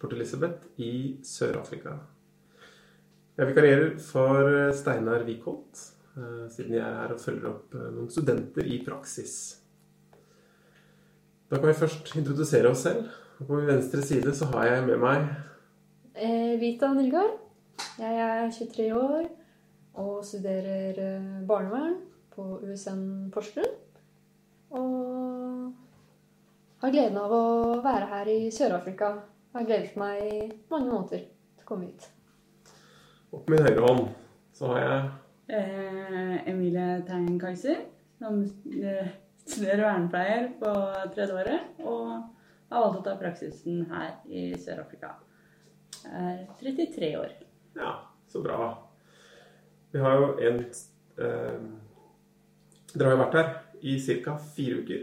Port Elizabeth i Sør-Afrika. Jeg vikarierer for Steinar Wikholt, eh, siden jeg er her og følger opp eh, noen studenter i praksis. Da kan vi først introdusere oss selv. På venstre side så har jeg med meg Eh, Vita Nilgaard. Jeg er 23 år og studerer eh, barnevern på USN Porsgrunn. Og har gleden av å være her i Sør-Afrika. Har gledet meg i mange måneder til å komme hit. Og på min høyre hånd så har jeg Eh, Emilie Tein Kaiser, som eh, studerer vernepleier på tredje året. Og har valgt å ta praksisen her i Sør-Afrika. Jeg er 33 år. Ja, så bra. Vi har jo en eh, Dere har jo vært her i ca. fire uker.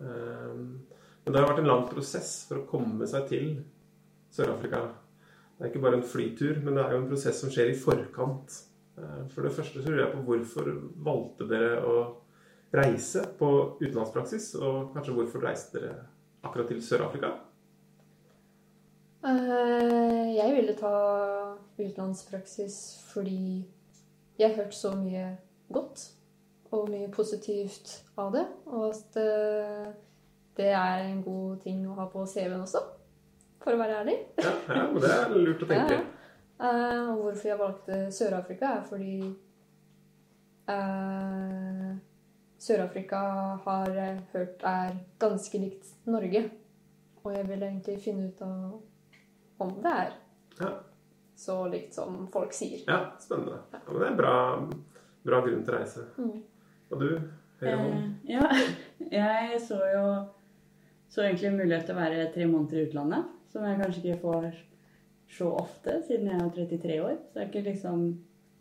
Eh, men det har vært en lang prosess for å komme seg til Sør-Afrika. Det er ikke bare en flytur, men det er jo en prosess som skjer i forkant. Eh, for det første så lurer jeg på hvorfor valgte dere å reise på utenlandspraksis? Og kanskje hvorfor reiste dere akkurat til Sør-Afrika? Eh, jeg ville ta utenlandspraksis fordi jeg har hørt så mye godt og mye positivt av det. Og at eh, det er en god ting å ha på CV-en også, for å være ærlig. Ja, ja men det er lurt å tenke. Ja. Eh, og hvorfor jeg valgte Sør-Afrika, er fordi uh, Sør-Afrika har jeg hørt er ganske likt Norge. Og jeg vil egentlig finne ut av om det er Ja. så likt som folk sier. Ja, spennende. Ja, men det er en bra, bra grunn til å reise. Mm. Og du? Høyre hånd? Eh, ja, jeg så jo så egentlig mulighet til å være tre måneder i utlandet. Som jeg kanskje ikke får så ofte, siden jeg er 33 år. Så det er ikke liksom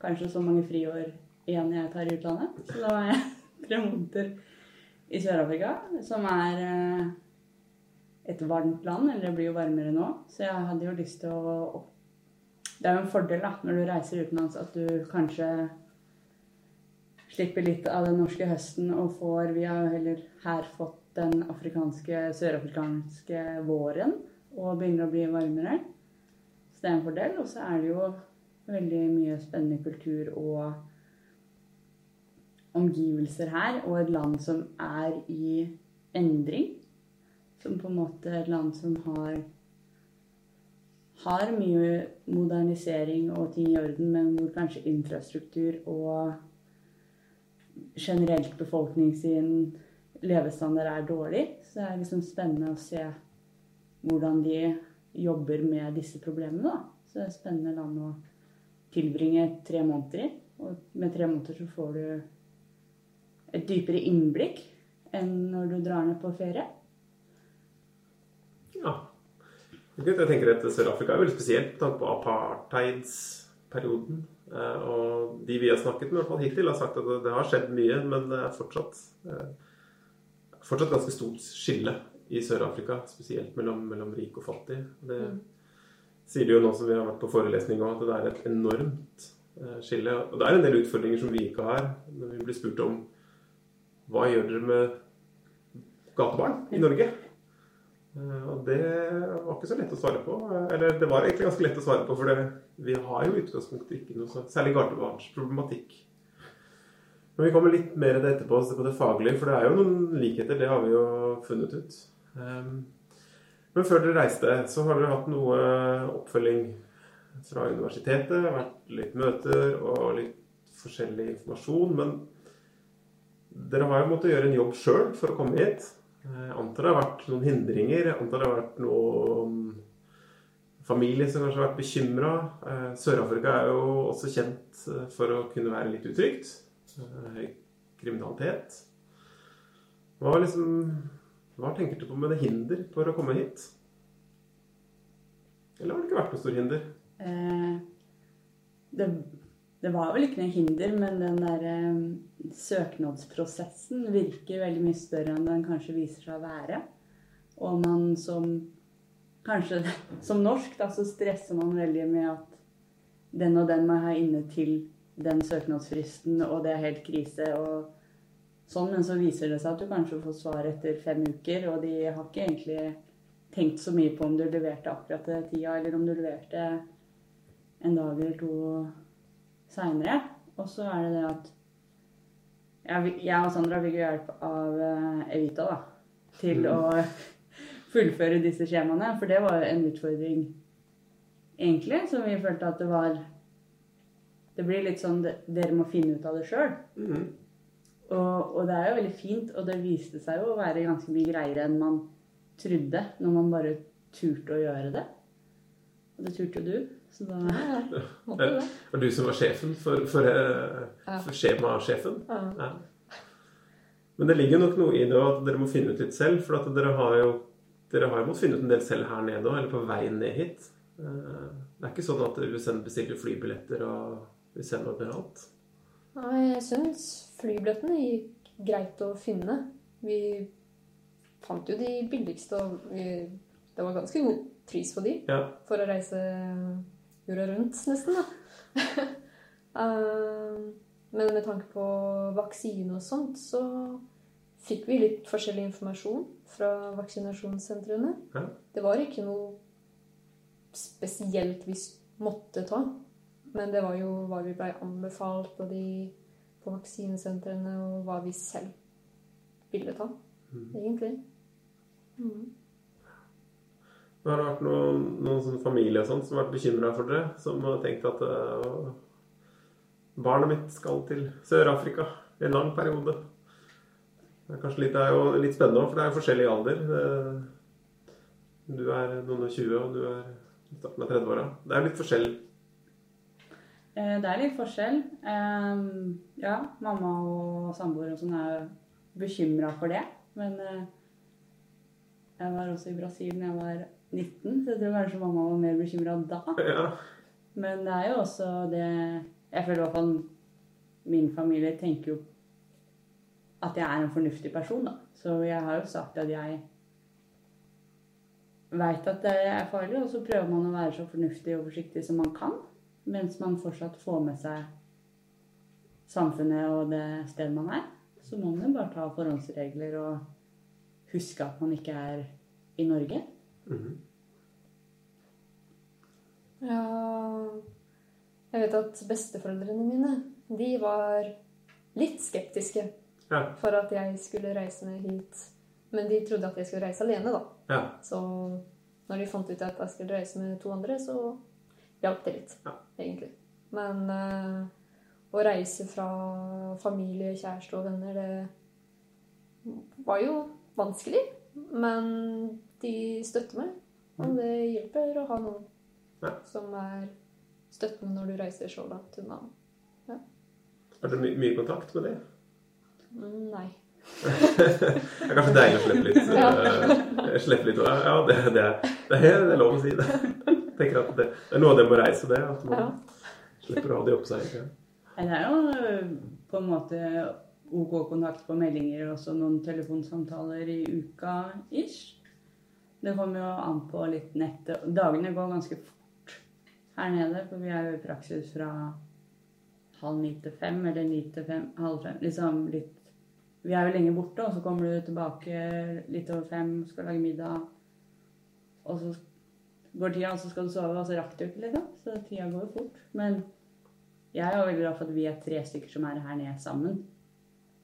kanskje så mange friår igjen jeg tar i utlandet. Så da var jeg tre måneder i Sør-Afrika, som er eh, et varmt land. Eller det blir jo varmere nå. Så jeg hadde jo lyst til å Det er jo en fordel da, når du reiser utenlands, at du kanskje slipper litt av den norske høsten og får Vi har jo heller her fått den afrikanske, sørafrikanske våren og begynner å bli varmere. Så det er en fordel. Og så er det jo veldig mye spennende kultur og omgivelser her, og et land som er i endring. Som på en måte et land som har har mye modernisering og ting i orden, men hvor kanskje infrastruktur og generelt befolkning sin levestandard er dårlig. Så det er liksom spennende å se hvordan de jobber med disse problemene. Da. Så det er spennende land å tilbringe tre måneder i. Og med tre måneder så får du et dypere innblikk enn når du drar ned på ferie. Ja. Jeg tenker at Sør-Afrika er veldig spesielt med tanke på apartheidsperioden. Eh, Og de vi har snakket med i hvert fall hittil, har sagt at det- har skjedd mye, men det er fortsatt, eh, fortsatt ganske stort skille i Sør-Afrika. Spesielt mellom, mellom rik og fattig. Det Mm. sier de jo nå som vi har vært på forelesning òg, at det er et enormt eh, skille. Og det er en del utfordringer som vi ikke har. Når vi blir spurt om hva gjør dere med gatebarn i Norge? Eh, Og det var ikke så lett å svare på. Eller det var egentlig ganske lett å svare på, for det, vi har jo i utgangspunktet ikke noe så, særlig gatebarnsproblematikk. Men vi kommer litt mer til det etterpå, på det faglige, for det er jo noen likheter. Det har vi jo funnet ut. Um, Men før dere reiste, så har dere hatt noe oppfølging fra universitetet. Vært litt møter og litt forskjellig informasjon. Men dere har jo måttet gjøre en jobb sjøl for å komme hit. Jeg antar det har vært noen hindringer. Jeg antar det har vært noen familier som kanskje har vært bekymra. Sør-Afrika er jo også kjent eh, for å kunne være litt utrygt. Eh, Høy kriminalitet. Hva, liksom, hva tenker du på med det hinder for å komme hit? Eller har det ikke vært noe stor hinder? eh, det, det var vel ikke noe hinder, men den der eh, søknadsprosessen virker veldig mye større enn den kanskje viser seg å være. Og man som Kanskje som norsk, da, så stresser man veldig med at den og den må jeg ha inne til den søknadsfristen, og det er helt krise. og sånn, Men så viser det seg at du kanskje får svar etter fem uker, og de har ikke egentlig tenkt så mye på om du leverte akkurat til tida, eller om du leverte en dag eller to seinere. Og så er det det at jeg, jeg og Sandra fikk hjelp av eh, Evita da, til å fullføre disse skjemaene. For det var en utfordring egentlig, som vi følte at det var Det blir litt sånn dere må finne ut av det sjøl. Mhm. Og, og det er jo veldig fint, og det viste seg jo å være ganske mye greiere enn man trodde, når man bare turte å gjøre det. Og det turte jo du, så da. Måtte det. Det var du som var sjefen for, for, eh, for skjemasjefen. Ja. Ja. Men det ligger nok noe i det at dere må finne ut litt selv. For at dere har jo dere har jo måttet finne ut en del selv her nede òg, eller på vei ned hit. Eh, Det er ikke sånn at USN bestiller flybilletter og vil sende overalt. Nei, jeg syns flybillettene gikk greit å finne. Vi fant jo de billigste, og det var ganske god pris på de Ja. for å reise jorda rundt, nesten, da. Eh, Men med tanke på vaksine og sånt, så fikk vi litt forskjellig informasjon fra vaksinasjonssentrene. Ja. Det var ikke noe spesielt vi måtte ta. Men det var jo hva vi blei anbefalt av de på vaksinesentrene, og hva vi selv ville ta, egentlig. Mm. Har det vært noen, noen sånn familie og sånt som har vært bekymra for dere? Som har tenkt at eh, barnet mitt skal til Sør-Afrika i en lang periode? Det er kanskje litt, det er jo litt spennende òg, for det er jo forskjellig alder. Det- Du er noen og 20, og du er i starten av 30-åra. Det er litt forskjell. Eh, Det er litt forskjell. Ehm, ja, mamma og samboer og sånn er bekymra for det. Men eh, jeg var også i Brasil da jeg var 19, så jeg tror kanskje mamma var mer bekymra da. Ja. Men det er jo også det Jeg føler i hvert fall min familie tenker jo at jeg er en fornuftig person, da. Så jeg har jo sagt at jeg veit at det er farlig, og så prøver man å være så fornuftig og forsiktig som man kan. Mens man fortsatt får med seg samfunnet og det stedet man er. Så må man jo bare ta forhåndsregler og huske at man ikke er i Norge. Mhm. Ja Jeg vet at besteforeldrene mine, de var litt skeptiske Ja. for at jeg skulle reise med hit. Men de trodde at jeg skulle reise alene, da. ja. Så når de fant ut at jeg skulle reise med to andre, så hjalp det litt, Ja. egentlig. Men uh, å reise fra familie, kjæreste og venner, det var jo vanskelig. Men de støtter meg, og det hjelper å ha noen Ja. som er støttende når du reiser så langt unna. Har det my mye kontakt med det? Mm, Nei. Det er kanskje deilig å slippe litt. eh, slippe litt ja, det, det, det, er, det er lov å si det. Tenker at det, det er noe av det med å reise, det. At man Ja. slipper å ha det oppå seg. Ja. Det er jo øh, på en måte OK kontakt på meldinger og også noen telefonsamtaler i uka ish. Det kommer jo an på litt nettet. Dagene går ganske fort her nede, for vi er jo i praksis fra halv ni til fem, eller ni til fem, halv fem. Liksom litt Vi er jo lenge borte, og så kommer du tilbake litt over fem, skal lage middag. Og så går tida, og så skal du sove, og så rakk du ikke, liksom. Så tida går jo fort. Men jeg er jo veldig glad for at vi er tre stykker som er her nede sammen.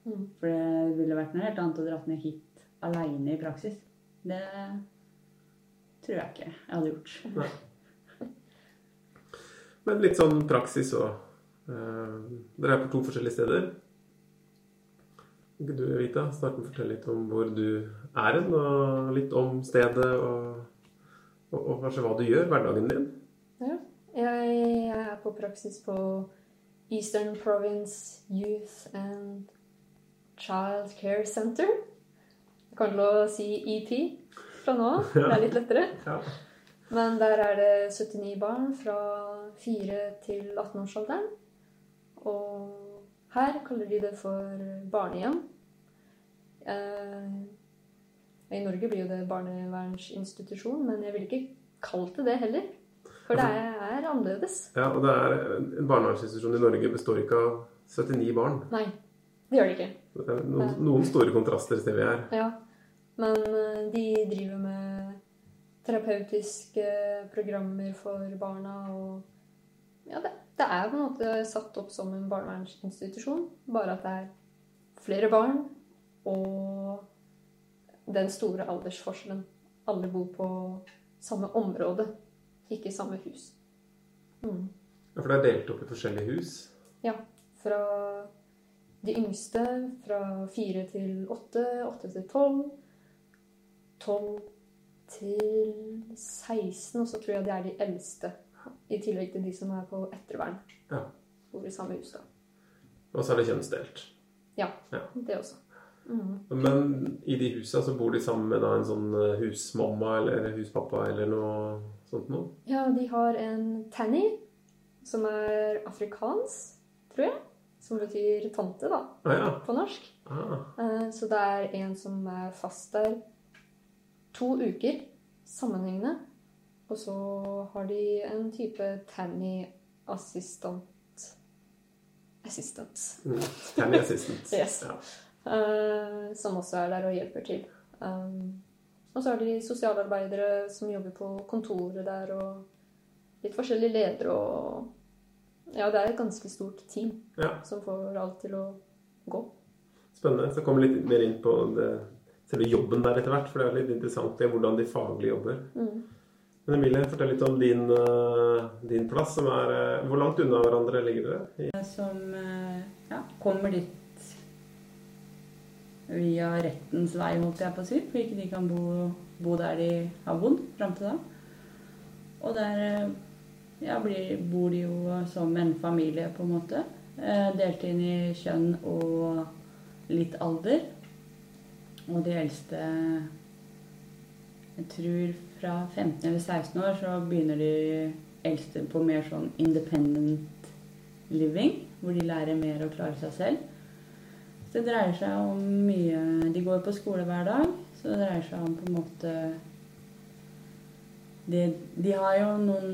Mm. For det ville vært noe helt annet å dra ned hit aleine i praksis. Det tror jeg ikke jeg hadde gjort. Men litt sånn praksis òg. dere er på to forskjellige steder. Kan ikke du, Vita, starte med å fortelle litt om hvor du er hen, og litt om stedet, og, og, og kanskje hva du gjør, hverdagen din? Ja. Jeg er på praksis på Eastern Province Youth and Child Care Center. Jeg kommer til å si EP fra nå av. Det er litt lettere. Ja. Men der er det 79 barn fra 4 til 18-årsalderen. Og her kaller de det for barnehjem. I Norge blir jo det barnevernsinstitusjon, men jeg ville ikke kalt det det heller. For det er annerledes. Ja, og det er En barnevernsinstitusjon i Norge består ikke av 79 barn. Nei, det gjør det ikke. Det er noen, noen store kontraster til vi er. Ja, men eh, de driver med terapeutiske programmer for barna og Ja, det, det er på en måte satt opp som en barnevernsinstitusjon, bare at det er flere barn og den store aldersforskjellen. Alle bor på samme område, ikke samme hus. Mm. Ja, For det er delt opp i forskjellige hus. Ja. Fra de yngste fra fire til åtte, åtte til tolv, tolv til 16, og så tror jeg det er de eldste. I tillegg til de som er på ettervern. Ja. Bor i samme hus, da. Og så er det kjønnsdelt. Ja, Det også. Mm. Men i de husa så bor de sammen med da en sånn eh, husmamma eller huspappa eller noe sånt noe? Ja, de har en tanny, som er afrikansk, tror jeg. Som betyr tante, da, Ah, ja. på norsk. Ah, Eh, Så det er en som er fast der to uker sammenhengende. Og så har de en type Tanny-assistant Assistant. mm. Tanny assistant. Yes. Ja. Eh, som også er der og hjelper til. Um, og så har de sosialarbeidere som jobber på kontoret der, og litt forskjellige ledere og Ja, det er et ganske stort team ja. som får alt til å gå. Spennende. Så kommer vi litt mer inn på det, selve jobben der etter hvert, for det er litt interessant det, hvordan de faglig jobber. Mm. Men Emilie, fortell litt om din, eh, din plass. Som er, eh, hvor langt unna hverandre ligger dere? Som eh, ja, kommer dit via rettens vei, holdt jeg på å si. For ikke de kan bo, bo der de har bodd fram til da. Og der eh, ja, blir, bor de jo som en familie, på en måte. Eh, delt inn i kjønn og litt alder. Og de eldste Jeg tror fra 15 eller 16 år så begynner de eldste på mer sånn independent living, hvor de lærer mer å klare seg selv. Det dreier seg om mye De går på skole hver dag, så det dreier seg om på en måte De, de har jo noen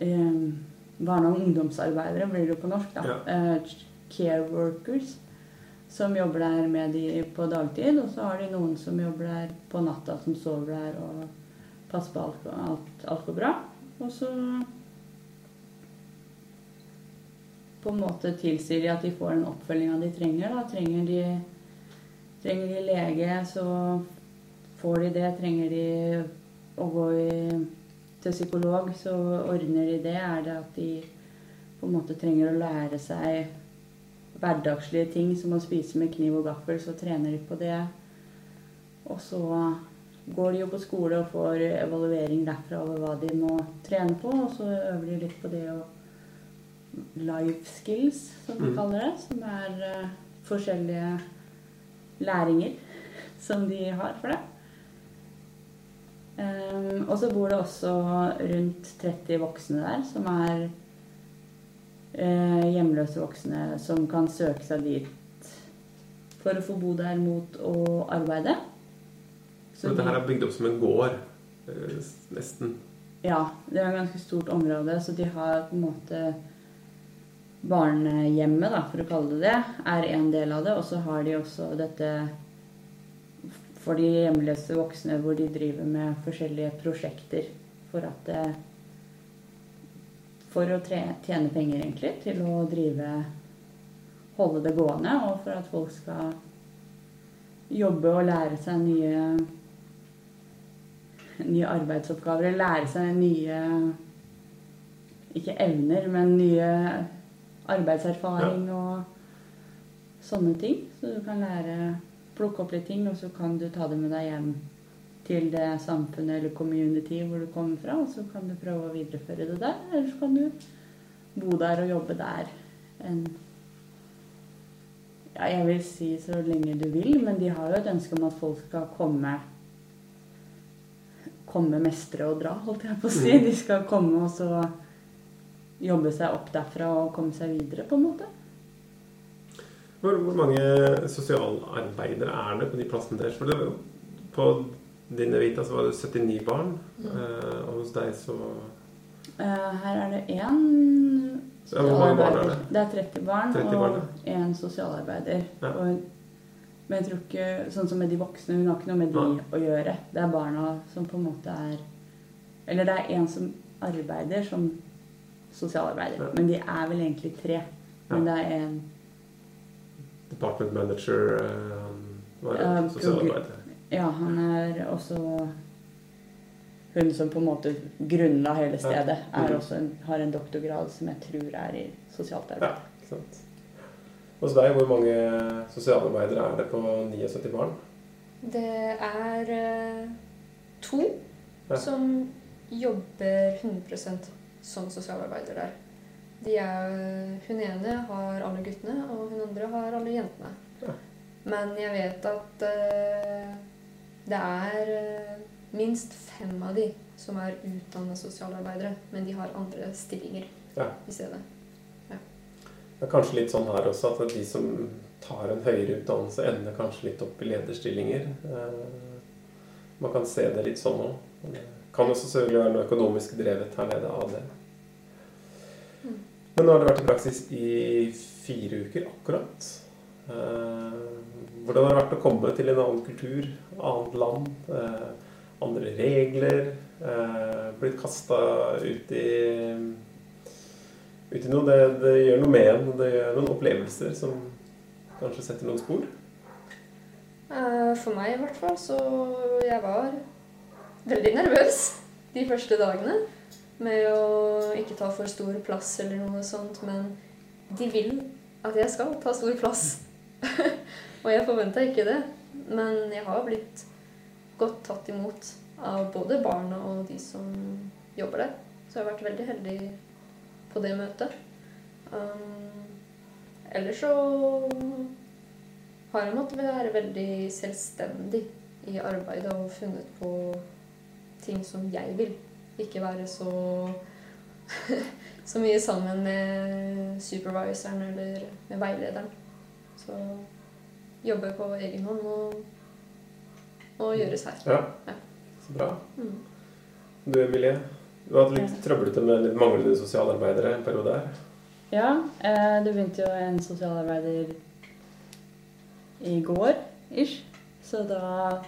eh, Barne- og ungdomsarbeidere blir det jo på norsk, da. Eh, care workers. Som jobber der med de på dagtid. Og så har de noen som jobber der på natta, som sover der og passer på alt, alt, alt går bra. Og så på en måte tilsier de at de får den oppfølginga de trenger. Da. Trenger de, trenger de lege, så får de det. Trenger de å gå i, til psykolog, så ordner de det. Er det at de på en måte trenger å lære seg hverdagslige ting som å spise med kniv og gaffel, så trener de på det. Og så går de jo på skole og får evaluering derfra over hva de må trene på, og så øver de litt på det og life skills, som de Mm. kaller det, som er eh, forskjellige læringer som de har for det. Um, og så bor det også rundt 30 voksne der, som er uh, hjemløse voksne som kan søke seg dit for å få bo der mot å arbeide. Så dette her er bygd opp som en gård, uh, nesten. Ja, det er et ganske stort område, så de har på en måte Barnehjemmet, da, for å kalle det det, er en del av det. Og så har de også dette for de hjemløse voksne hvor de driver med forskjellige prosjekter for at det, For å tjene penger, egentlig, til å drive Holde det gående, og for at folk skal jobbe og lære seg nye nye arbeidsoppgaver. Lære seg nye Ikke evner, men nye arbeidserfaring og sånne ting. Så du kan lære Plukke opp litt ting, og så kan du ta det med deg hjem til det samfunnet eller community hvor du kommer fra, og så kan du prøve å videreføre det der. Eller så kan du bo der og jobbe der en ja, jeg vil si så lenge du vil, men de har jo et ønske om at folk skal komme komme, mestre og dra, holdt jeg på å si. De skal komme og så jobbe seg opp derfra og komme seg videre, på en måte. Hvor, hvor mange sosialarbeidere er det på de plassene deres? For det, på din Evita så var det 79 barn, eh, og hos deg så Eh, her er det én Ja, hvor mange barn er det? Det er 30 barn 30 barn, og én sosialarbeider. Ja. Og, men jeg tror ikke Sånn som med de voksne, hun har ikke noe med de Nei. å gjøre. Det er barna som på en måte er Eller det er en som arbeider som sosialarbeider. Ja. Men de er vel egentlig tre. Men det er en Department manager eh, var Ja, sosialarbeider. Ja, han er også hun som på en måte grunnla hele stedet. Ja. Er Mhm. også en, har en doktorgrad som jeg tror er i sosialt Ja, arbeid. ikke sant. Hos deg, hvor mange sosialarbeidere er det på 79 barn? Det er eh, to Ja. som jobber 100 som sosialarbeider der. De er, hun ene har alle guttene, og hun andre har alle jentene. Ja. Men jeg vet at uh, det er uh, minst fem av de som er utdanna sosialarbeidere, men de har andre stillinger Ja. i stedet. Det er kanskje litt sånn her også at de som tar en høyere utdannelse, ender kanskje litt opp i lederstillinger. Uh, Man kan se det litt sånn òg. Kan også selvfølgelig være noe økonomisk drevet her nede av det. Mm. Men nå har det vært i praksis i fire uker akkurat. Eh, Hvordan har det vært å komme til en annen kultur, annet land, eh, andre regler? eh, Blitt kasta ut i ut i noe. Det, det gjør noe med en. Det gjør noen opplevelser som kanskje setter noen spor. For meg i hvert fall, så jeg var veldig nervøs de første dagene. Med å ikke ta for stor plass eller noe sånt. Men de vil at jeg skal ta stor plass. og jeg forventa ikke det. Men jeg har blitt godt tatt imot av både barna og de som jobber der. Så jeg har vært veldig heldig på det møtet. Um, ellers så har jeg måttet være veldig selvstendig i arbeidet og funnet på ting som jeg vil. Ikke være så, så mye sammen med supervisoren eller med veilederen. Så jobbe på egen hånd og, og gjøres her. Ja, Ja. så bra. Mm. Du Emilie, du har hatt litt trøblete med litt manglende sosialarbeidere en periode her. Ja, du det begynte jo en sosialarbeider i går, ish. Så da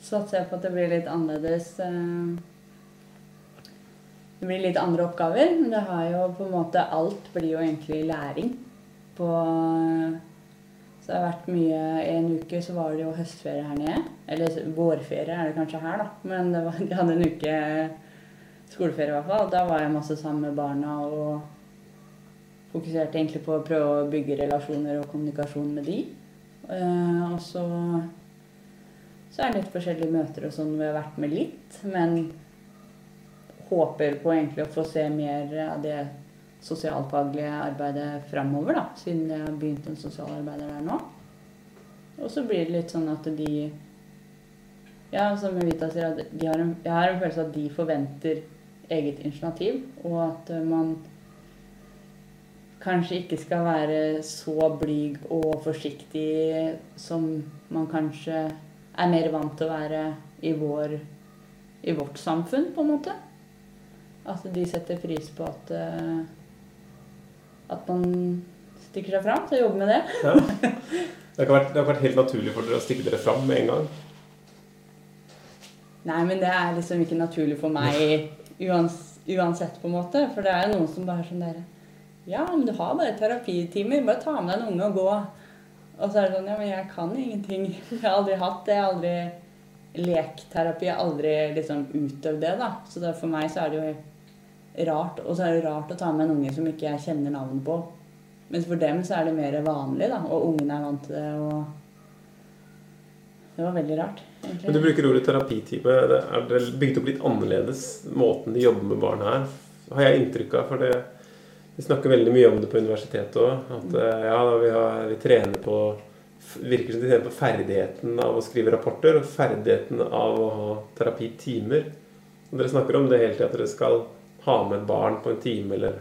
satser jeg på at det blir litt annerledes. eh, Det blir litt andre oppgaver. Men det har jo på en måte Alt blir jo egentlig læring. På Så det har vært mye En uke så var det jo høstferie her nede. Eller vårferie er det kanskje her, da. Men var, de hadde en uke skoleferie i hvert fall. Da var jeg masse sammen med barna og fokuserte egentlig på å prøve å bygge relasjoner og kommunikasjon med de. Eh, og så, så er det litt forskjellige møter og sånn vi har vært med litt, men håper på egentlig å få se mer av det sosialfaglige arbeidet framover, da, siden jeg har begynt en sosialarbeider der nå. Og så blir det litt sånn at de Ja, som Evita sier, at har en, jeg har en følelse av at de forventer eget initiativ, og at man kanskje ikke skal være så blyg og forsiktig som man kanskje er mer vant til å være i, vår, i vårt samfunn, på en måte. At de setter pris på at eh, at man stikker seg fram til å jobbe med det. Ja. Det har vært, det har vært helt naturlig for dere å stikke dere fram med en gang. Nei, men det er liksom ikke naturlig for meg uansett, på en måte. For det er jo noen som bare er sånn der Ja, men du har bare terapitimer. Bare ta med deg en unge og gå. Og så er det sånn Ja, men jeg kan ingenting. Jeg har aldri hatt det. Jeg har aldri lekterapi. Jeg har aldri liksom utøvd det, da. Så det, for meg så er det jo rart. Og så er det rart å ta med en unge som ikke jeg kjenner navnet på. Mens for dem så er det mer vanlig, da. Og ungene er vant til det. og det var veldig rart. egentlig. Men du bruker ordet terapitime. Er det bygd opp litt annerledes, måten de jobber med barn her? Har jeg inntrykk av. For det, vi snakker veldig mye om det på universitetet òg. At eh, ja, vi, vi trener på virker som de trener på ferdigheten av å skrive rapporter og ferdigheten av å ha terapitimer. Og dere snakker om det hele tida, at dere skal ha med et barn på en time eller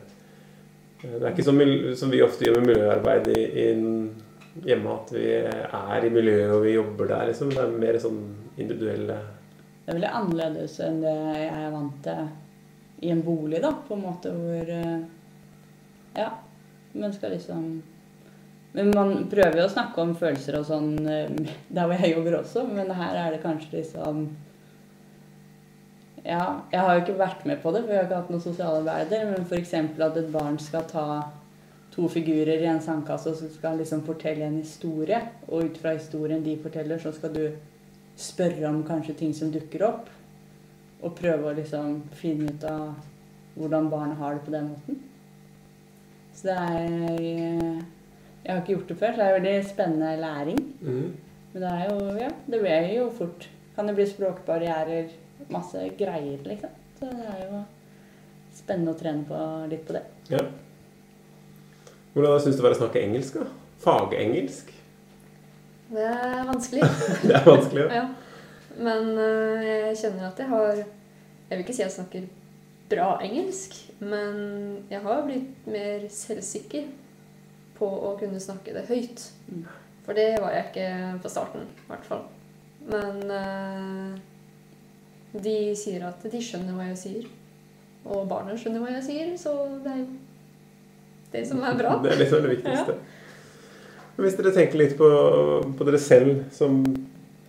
eh, Det er ikke som, som vi ofte gjør med miljøarbeid i, i hjemme, at vi er i miljøet og vi jobber der. Liksom. Det er mer sånn individuelle Det er veldig annerledes enn det jeg er vant til i en bolig, da, på en måte hvor eh, Ja, man skal liksom Men man prøver jo å snakke om følelser og sånn eh, der hvor jeg jobber også, men her er det kanskje liksom Ja, jeg har jo ikke vært med på det, for jeg har ikke hatt noen sosialarbeider, men f.eks. at et barn skal ta to figurer i en sandkasse og så skal liksom fortelle en historie, og ut fra historien de forteller, så skal du spørre om kanskje ting som dukker opp, og prøve å liksom finne ut av hvordan barnet har det på den måten. Så det er Jeg har ikke gjort det før, så det er veldig spennende læring. Men det er jo Ja, det blir jo fort Kan det bli språkbarrierer, masse greier, liksom. Så det er jo spennende å trene på litt på det. Ja. Hvordan syns du det var å snakke engelsk? da? Fagengelsk? Det er vanskelig. Det er vanskelig. Ja. Ja. Men øh, jeg kjenner at jeg har Jeg vil ikke si jeg snakker bra engelsk, men jeg har blitt mer selvsikker på å kunne snakke det høyt. Mm. For det var jeg ikke på starten, i hvert fall. Men øh, de sier at de skjønner hva jeg sier. Og barna skjønner hva jeg sier, så det er jo det som er bra. Det er liksom det viktigste. ja. Hvis dere tenker litt på, på dere selv som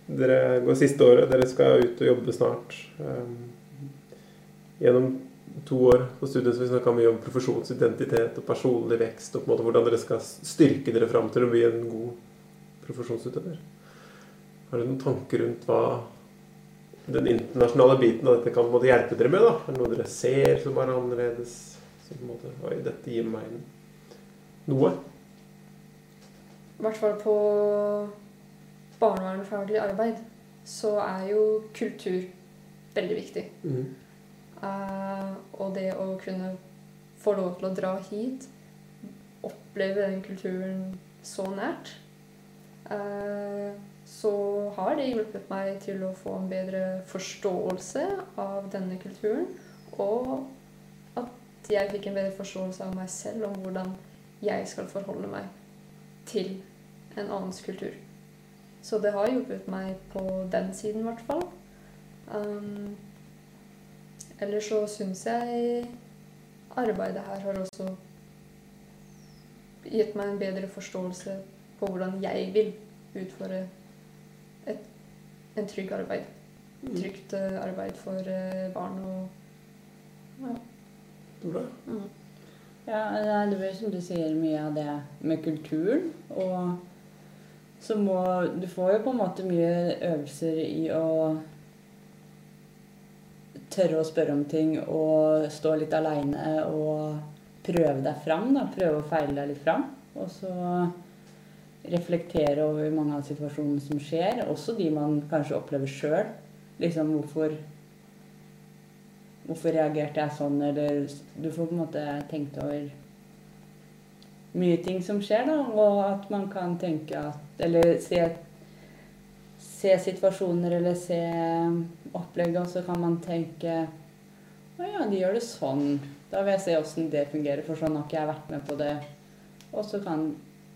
dere går siste året, dere skal ut og jobbe snart. Um, gjennom to år på studiet så vi snakka mye om profesjonsidentitet og personlig vekst, og på en måte hvordan dere skal styrke dere fram til å bli en god profesjonsutøver. Har dere noen tanker rundt hva den internasjonale biten av dette kan måte hjelpe dere med? da? Er det noe dere ser som er annerledes? Som på en måte, Oi, dette gir meg noe. I hvert fall på barnevernsfaglig arbeid så er jo kultur veldig viktig. Eh, og det å kunne få lov til å dra hit, oppleve den kulturen så nært, eh, så har det hjulpet meg til å få en bedre forståelse av denne kulturen. Og at jeg fikk en bedre forståelse av meg selv om hvordan jeg skal forholde meg til en annens kultur. Så det har hjulpet meg på den siden, i hvert fall. Um, ellers så syns jeg arbeidet her har også gitt meg en bedre forståelse på hvordan jeg vil utføre et, en trygg arbeid. Trygt eh, arbeid for eh, barn og ja. Bra. Mm. Ja, det er vel som du sier mye av det med kulturen. Og så må Du får jo på en måte mye øvelser i å tørre å spørre om ting og stå litt aleine og prøve deg fram. da, Prøve å feile deg litt fram. Og så reflektere over mange av situasjonene som skjer, også de man kanskje opplever sjøl. Liksom hvorfor Hvorfor reagerte jeg sånn, eller Du får på en måte tenkt over mye ting som skjer, da, og at man kan tenke at Eller se, se situasjoner eller se opplegget, og så kan man tenke Å ja, de gjør det sånn. Da vil jeg se åssen det fungerer, for sånn har ikke jeg vært med på det. Og så kan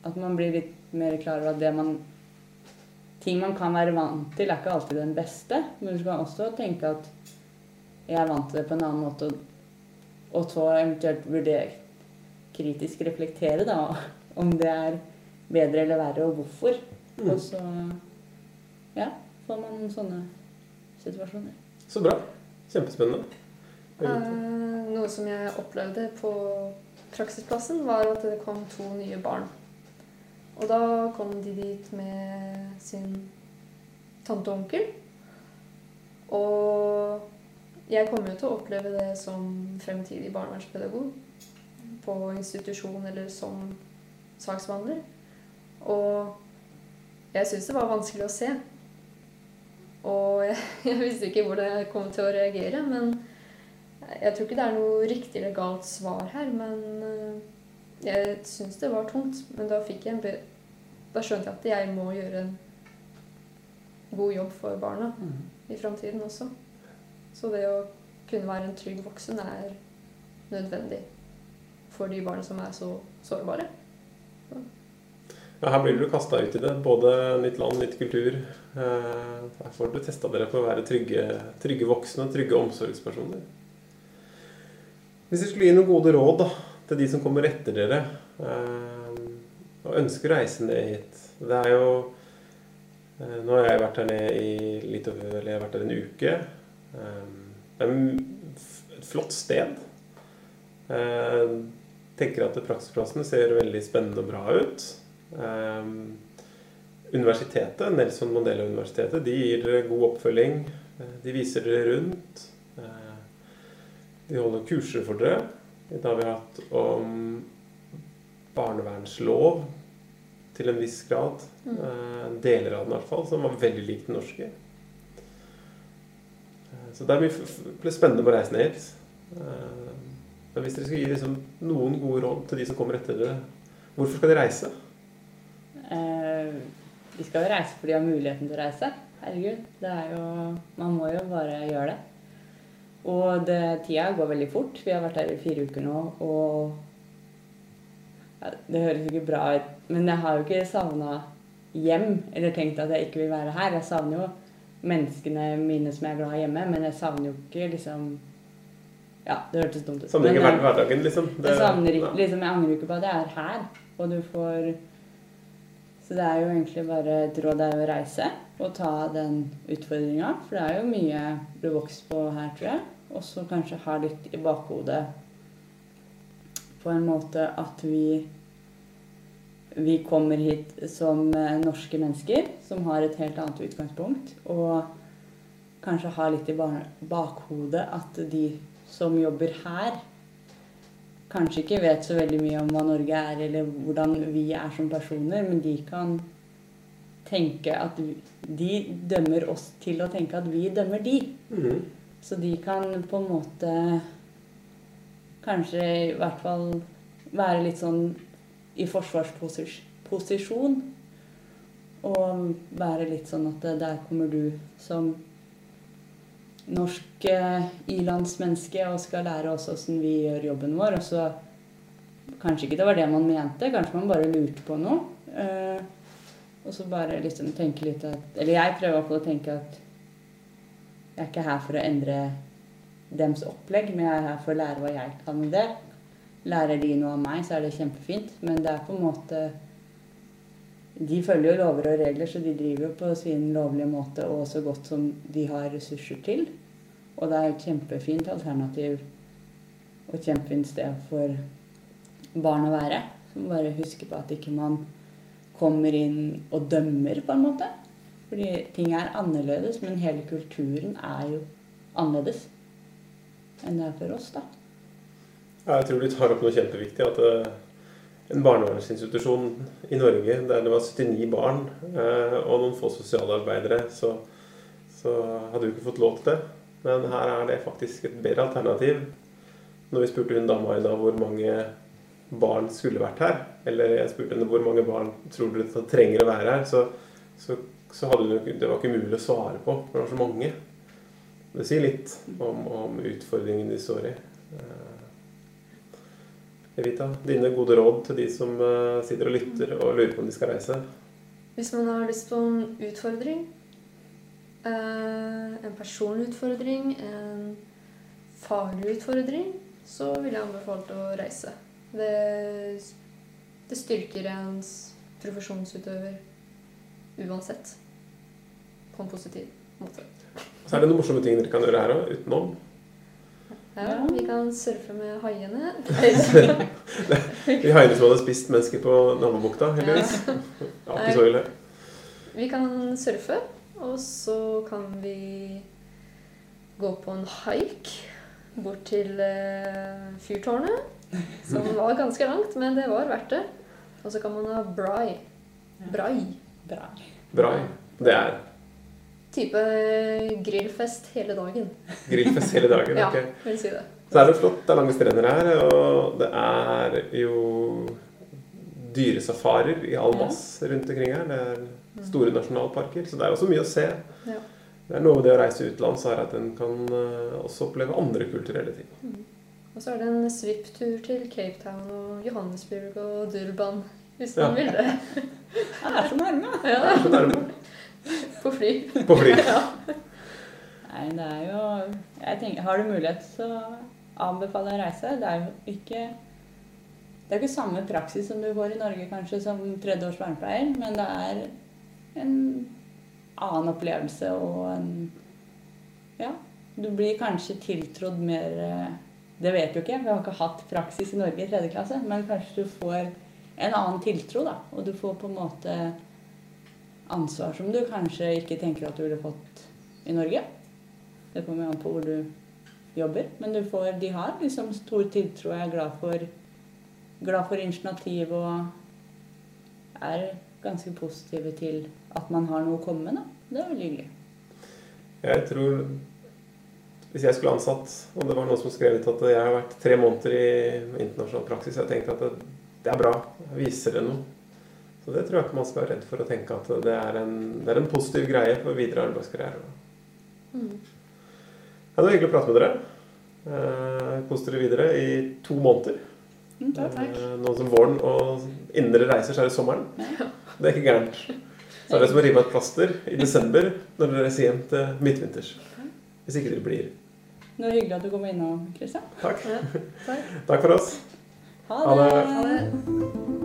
at man blir litt mer klar over at det man Ting man kan være vant til, er ikke alltid den beste. Men du kan også tenke at jeg er vant til det på en annen måte, og så eventuelt vurdere kritisk reflektere da, om det er bedre eller verre, og hvorfor. Mm. Og så ja, får man sånne situasjoner. Så bra. Kjempespennende. Eh, noe som jeg opplevde på praksisplassen, var at det kom to nye barn. Og da kom de dit med sin tante og onkel. Og jeg kommer jo til å oppleve det som fremtidig barnevernspedagog på institusjon eller som saksbehandler. Og jeg syns det var vanskelig å se. Og jeg, visste ikke hvordan jeg kom til å reagere, men jeg tror ikke det er noe riktig eller galt svar her, men øh, jeg syns det var tungt. Men da da skjønte jeg at jeg må gjøre en god jobb for barna Mm. i framtiden også. Så det å kunne være en trygg voksen er nødvendig for de barna som er så sårbare. Ja, her blir du kasta ut i det. Både nytt land, nytt kultur. Eh, Her får du testa dere på å være trygge, trygge voksne, trygge omsorgspersoner. Hvis dere skulle gi noen gode råd da, til de som kommer etter dere, eh, og ønsker å reise ned hit Det er jo eh, Nå har jeg vært her nede i litt over Eller jeg har vært her en uke. Det er et flott sted. Jeg tenker at praksisplassene ser veldig spennende og bra ut. Eh, universitetet, Nelson Mandela-universitetet, de gir god oppfølging. Eh, De viser dere rundt. Eh, De holder kurser for dere. I dag har vi hatt om barnevernslov til en viss grad. Mm. Eh, Deler av den i hvert fall, som var veldig lik den norske. Så det er mye f- ble spennende med å reise ned hit. Men hvis dere skal gi liksom noen gode råd til de som kommer etter dere, hvorfor skal de reise? Eh, de skal jo reise fordi de har muligheten til å reise. Herregud. Det er jo Man må jo bare gjøre det. Og det, tida går veldig fort. Vi har vært her i fire uker nå, og ja, Det høres ikke bra ut, men jeg har jo ikke savna hjem eller tenkt at jeg ikke vil være her. Jeg savner jo menneskene mine som jeg er glad i hjemme, men jeg savner jo ikke liksom Ja, det hørtes dumt ut. Savner ikke hverdagen, liksom? Det- jeg savner ikke, liksom, jeg angrer ikke på at jeg er her, og du får Så det er jo egentlig bare et råd er å reise og ta den utfordringa, for det er jo mye du vokser på her, tror jeg. Og så kanskje ha litt i bakhodet på en måte at vi vi kommer hit som eh, norske mennesker som har et helt annet utgangspunkt. Og kanskje ha litt i bakhodet at de som jobber her, kanskje ikke vet så veldig mye om hva Norge er, eller hvordan vi er som personer, men de kan tenke at vi, De dømmer oss til å tenke at vi dømmer de. Mm. Så de kan på en måte kanskje i hvert fall være litt sånn i forsvarsposisjon. Og være litt sånn at eh, der kommer du som norsk eh, ilandsmenneske og skal lære oss åssen vi gjør jobben vår. Og så kanskje ikke det var det man mente, kanskje man bare lurte på noe. Eh, og så bare liksom tenke litt at Eller jeg prøver i å tenke at jeg er ikke her for å endre dems opplegg, men jeg er her for å lære hva jeg kan om det. Lærer de noe av meg, så er det kjempefint. Men det er på en måte De følger jo lover og regler, så de driver jo på sin lovlige måte og så godt som de har ressurser til. Og det er et kjempefint alternativ og et kjempefint sted for barn å være. Så må bare huske på at ikke man kommer inn og dømmer, på en måte. Fordi ting er annerledes, men hele kulturen er jo annerledes enn det er for oss, da. Jeg tror du tar opp noe kjempeviktig. At eh, en barnevernsinstitusjon i Norge der det var 79 barn eh, og noen få sosialarbeidere, så, så hadde vi ikke fått lov til det. Men her er det faktisk et bedre alternativ. Når vi spurte hun dama i dag hvor mange barn skulle vært her, eller jeg spurte henne hvor mange barn tror det trenger å være her, så, så, så hadde hun, det var ikke mulig å svare på, for det var så mange. Det sier litt om, om utfordringen de står i. Eh, Evita, dine gode råd til de som eh, sitter og lytter og lurer på om de skal reise? Hvis man har lyst på en utfordring, eh, en personlig utfordring, en faglig utfordring, så vil jeg anbefale å reise. Det, det styrker ens profesjonsutøver uansett. På en positiv måte. Så er det noen morsomme ting dere kan gjøre her òg, utenom. Ja, vi kan surfe med haiene. De haiene som hadde spist mennesker på nabobukta, heldigvis. Ja, ikke så ille. Vi kan surfe, og så kan vi gå på en haik bort til eh, fyrtårnet. Som var ganske langt, men det var verdt det. Og så kan man ha brai. Brai. Brai. brai. Det er Type grillfest hele dagen. grillfest hele dagen. Ja, ok. vil si det. Så er det flott, det er lange strender her, og det er jo dyresafarier i all Ja. mass rundt omkring her. Det er store nasjonalparker, så det er også mye å se. Ja. Det er noe med det å reise utenlands er at en kan eh, også oppleve andre kulturelle ting. Og så er det en svipptur til Cape Town og Johannesburg og Durban, hvis Ja. man vil det. Det er så nærme. Ja, Det er så nærme på fly. på fly. ja. Nei, det er jo jeg tenker, Har du mulighet, så anbefaler jeg å reise. Det er jo ikke det er ikke samme praksis som du får i Norge kanskje som tredjeårs vernepleier, men det er en annen opplevelse og en Ja, du blir kanskje tiltrodd mer eh, Det vet du ikke, vi har ikke hatt praksis i Norge i tredje klasse, men kanskje du får en annen tiltro, da. Og du får på en måte ansvar som du kanskje ikke tenker at du ville fått i Norge. Det kommer an på hvor du jobber. Men du får, de har liksom stor tiltro. Jeg er glad for, glad for initiativ og er ganske positive til at man har noe å komme med. Da. Det er veldig hyggelig. Jeg tror Hvis jeg skulle ansatt, og det var noen som skrev ut at jeg har vært tre måneder i internasjonal praksis, jeg tenkte at det, det er bra. Viser det noe? Så det tror jeg ikke man skal være redd for å tenke at det er en, det er en positiv greie for videre arbeidskarriere. Mm. Ja, det var hyggelig å prate med dere. Eh, Kos dere videre i to måneder. Mm, takk. Eh, Nå som våren, og innen dere reiser, så er det sommeren. Det er ikke gærent. Så er det som å rive av et plaster i desember når dere reiser hjem til midtvinters. Hvis ikke dere blir. Det var hyggelig at du kom innom, Kristian. Takk. Ja, takk. Takk for oss. Ha Ha det. det.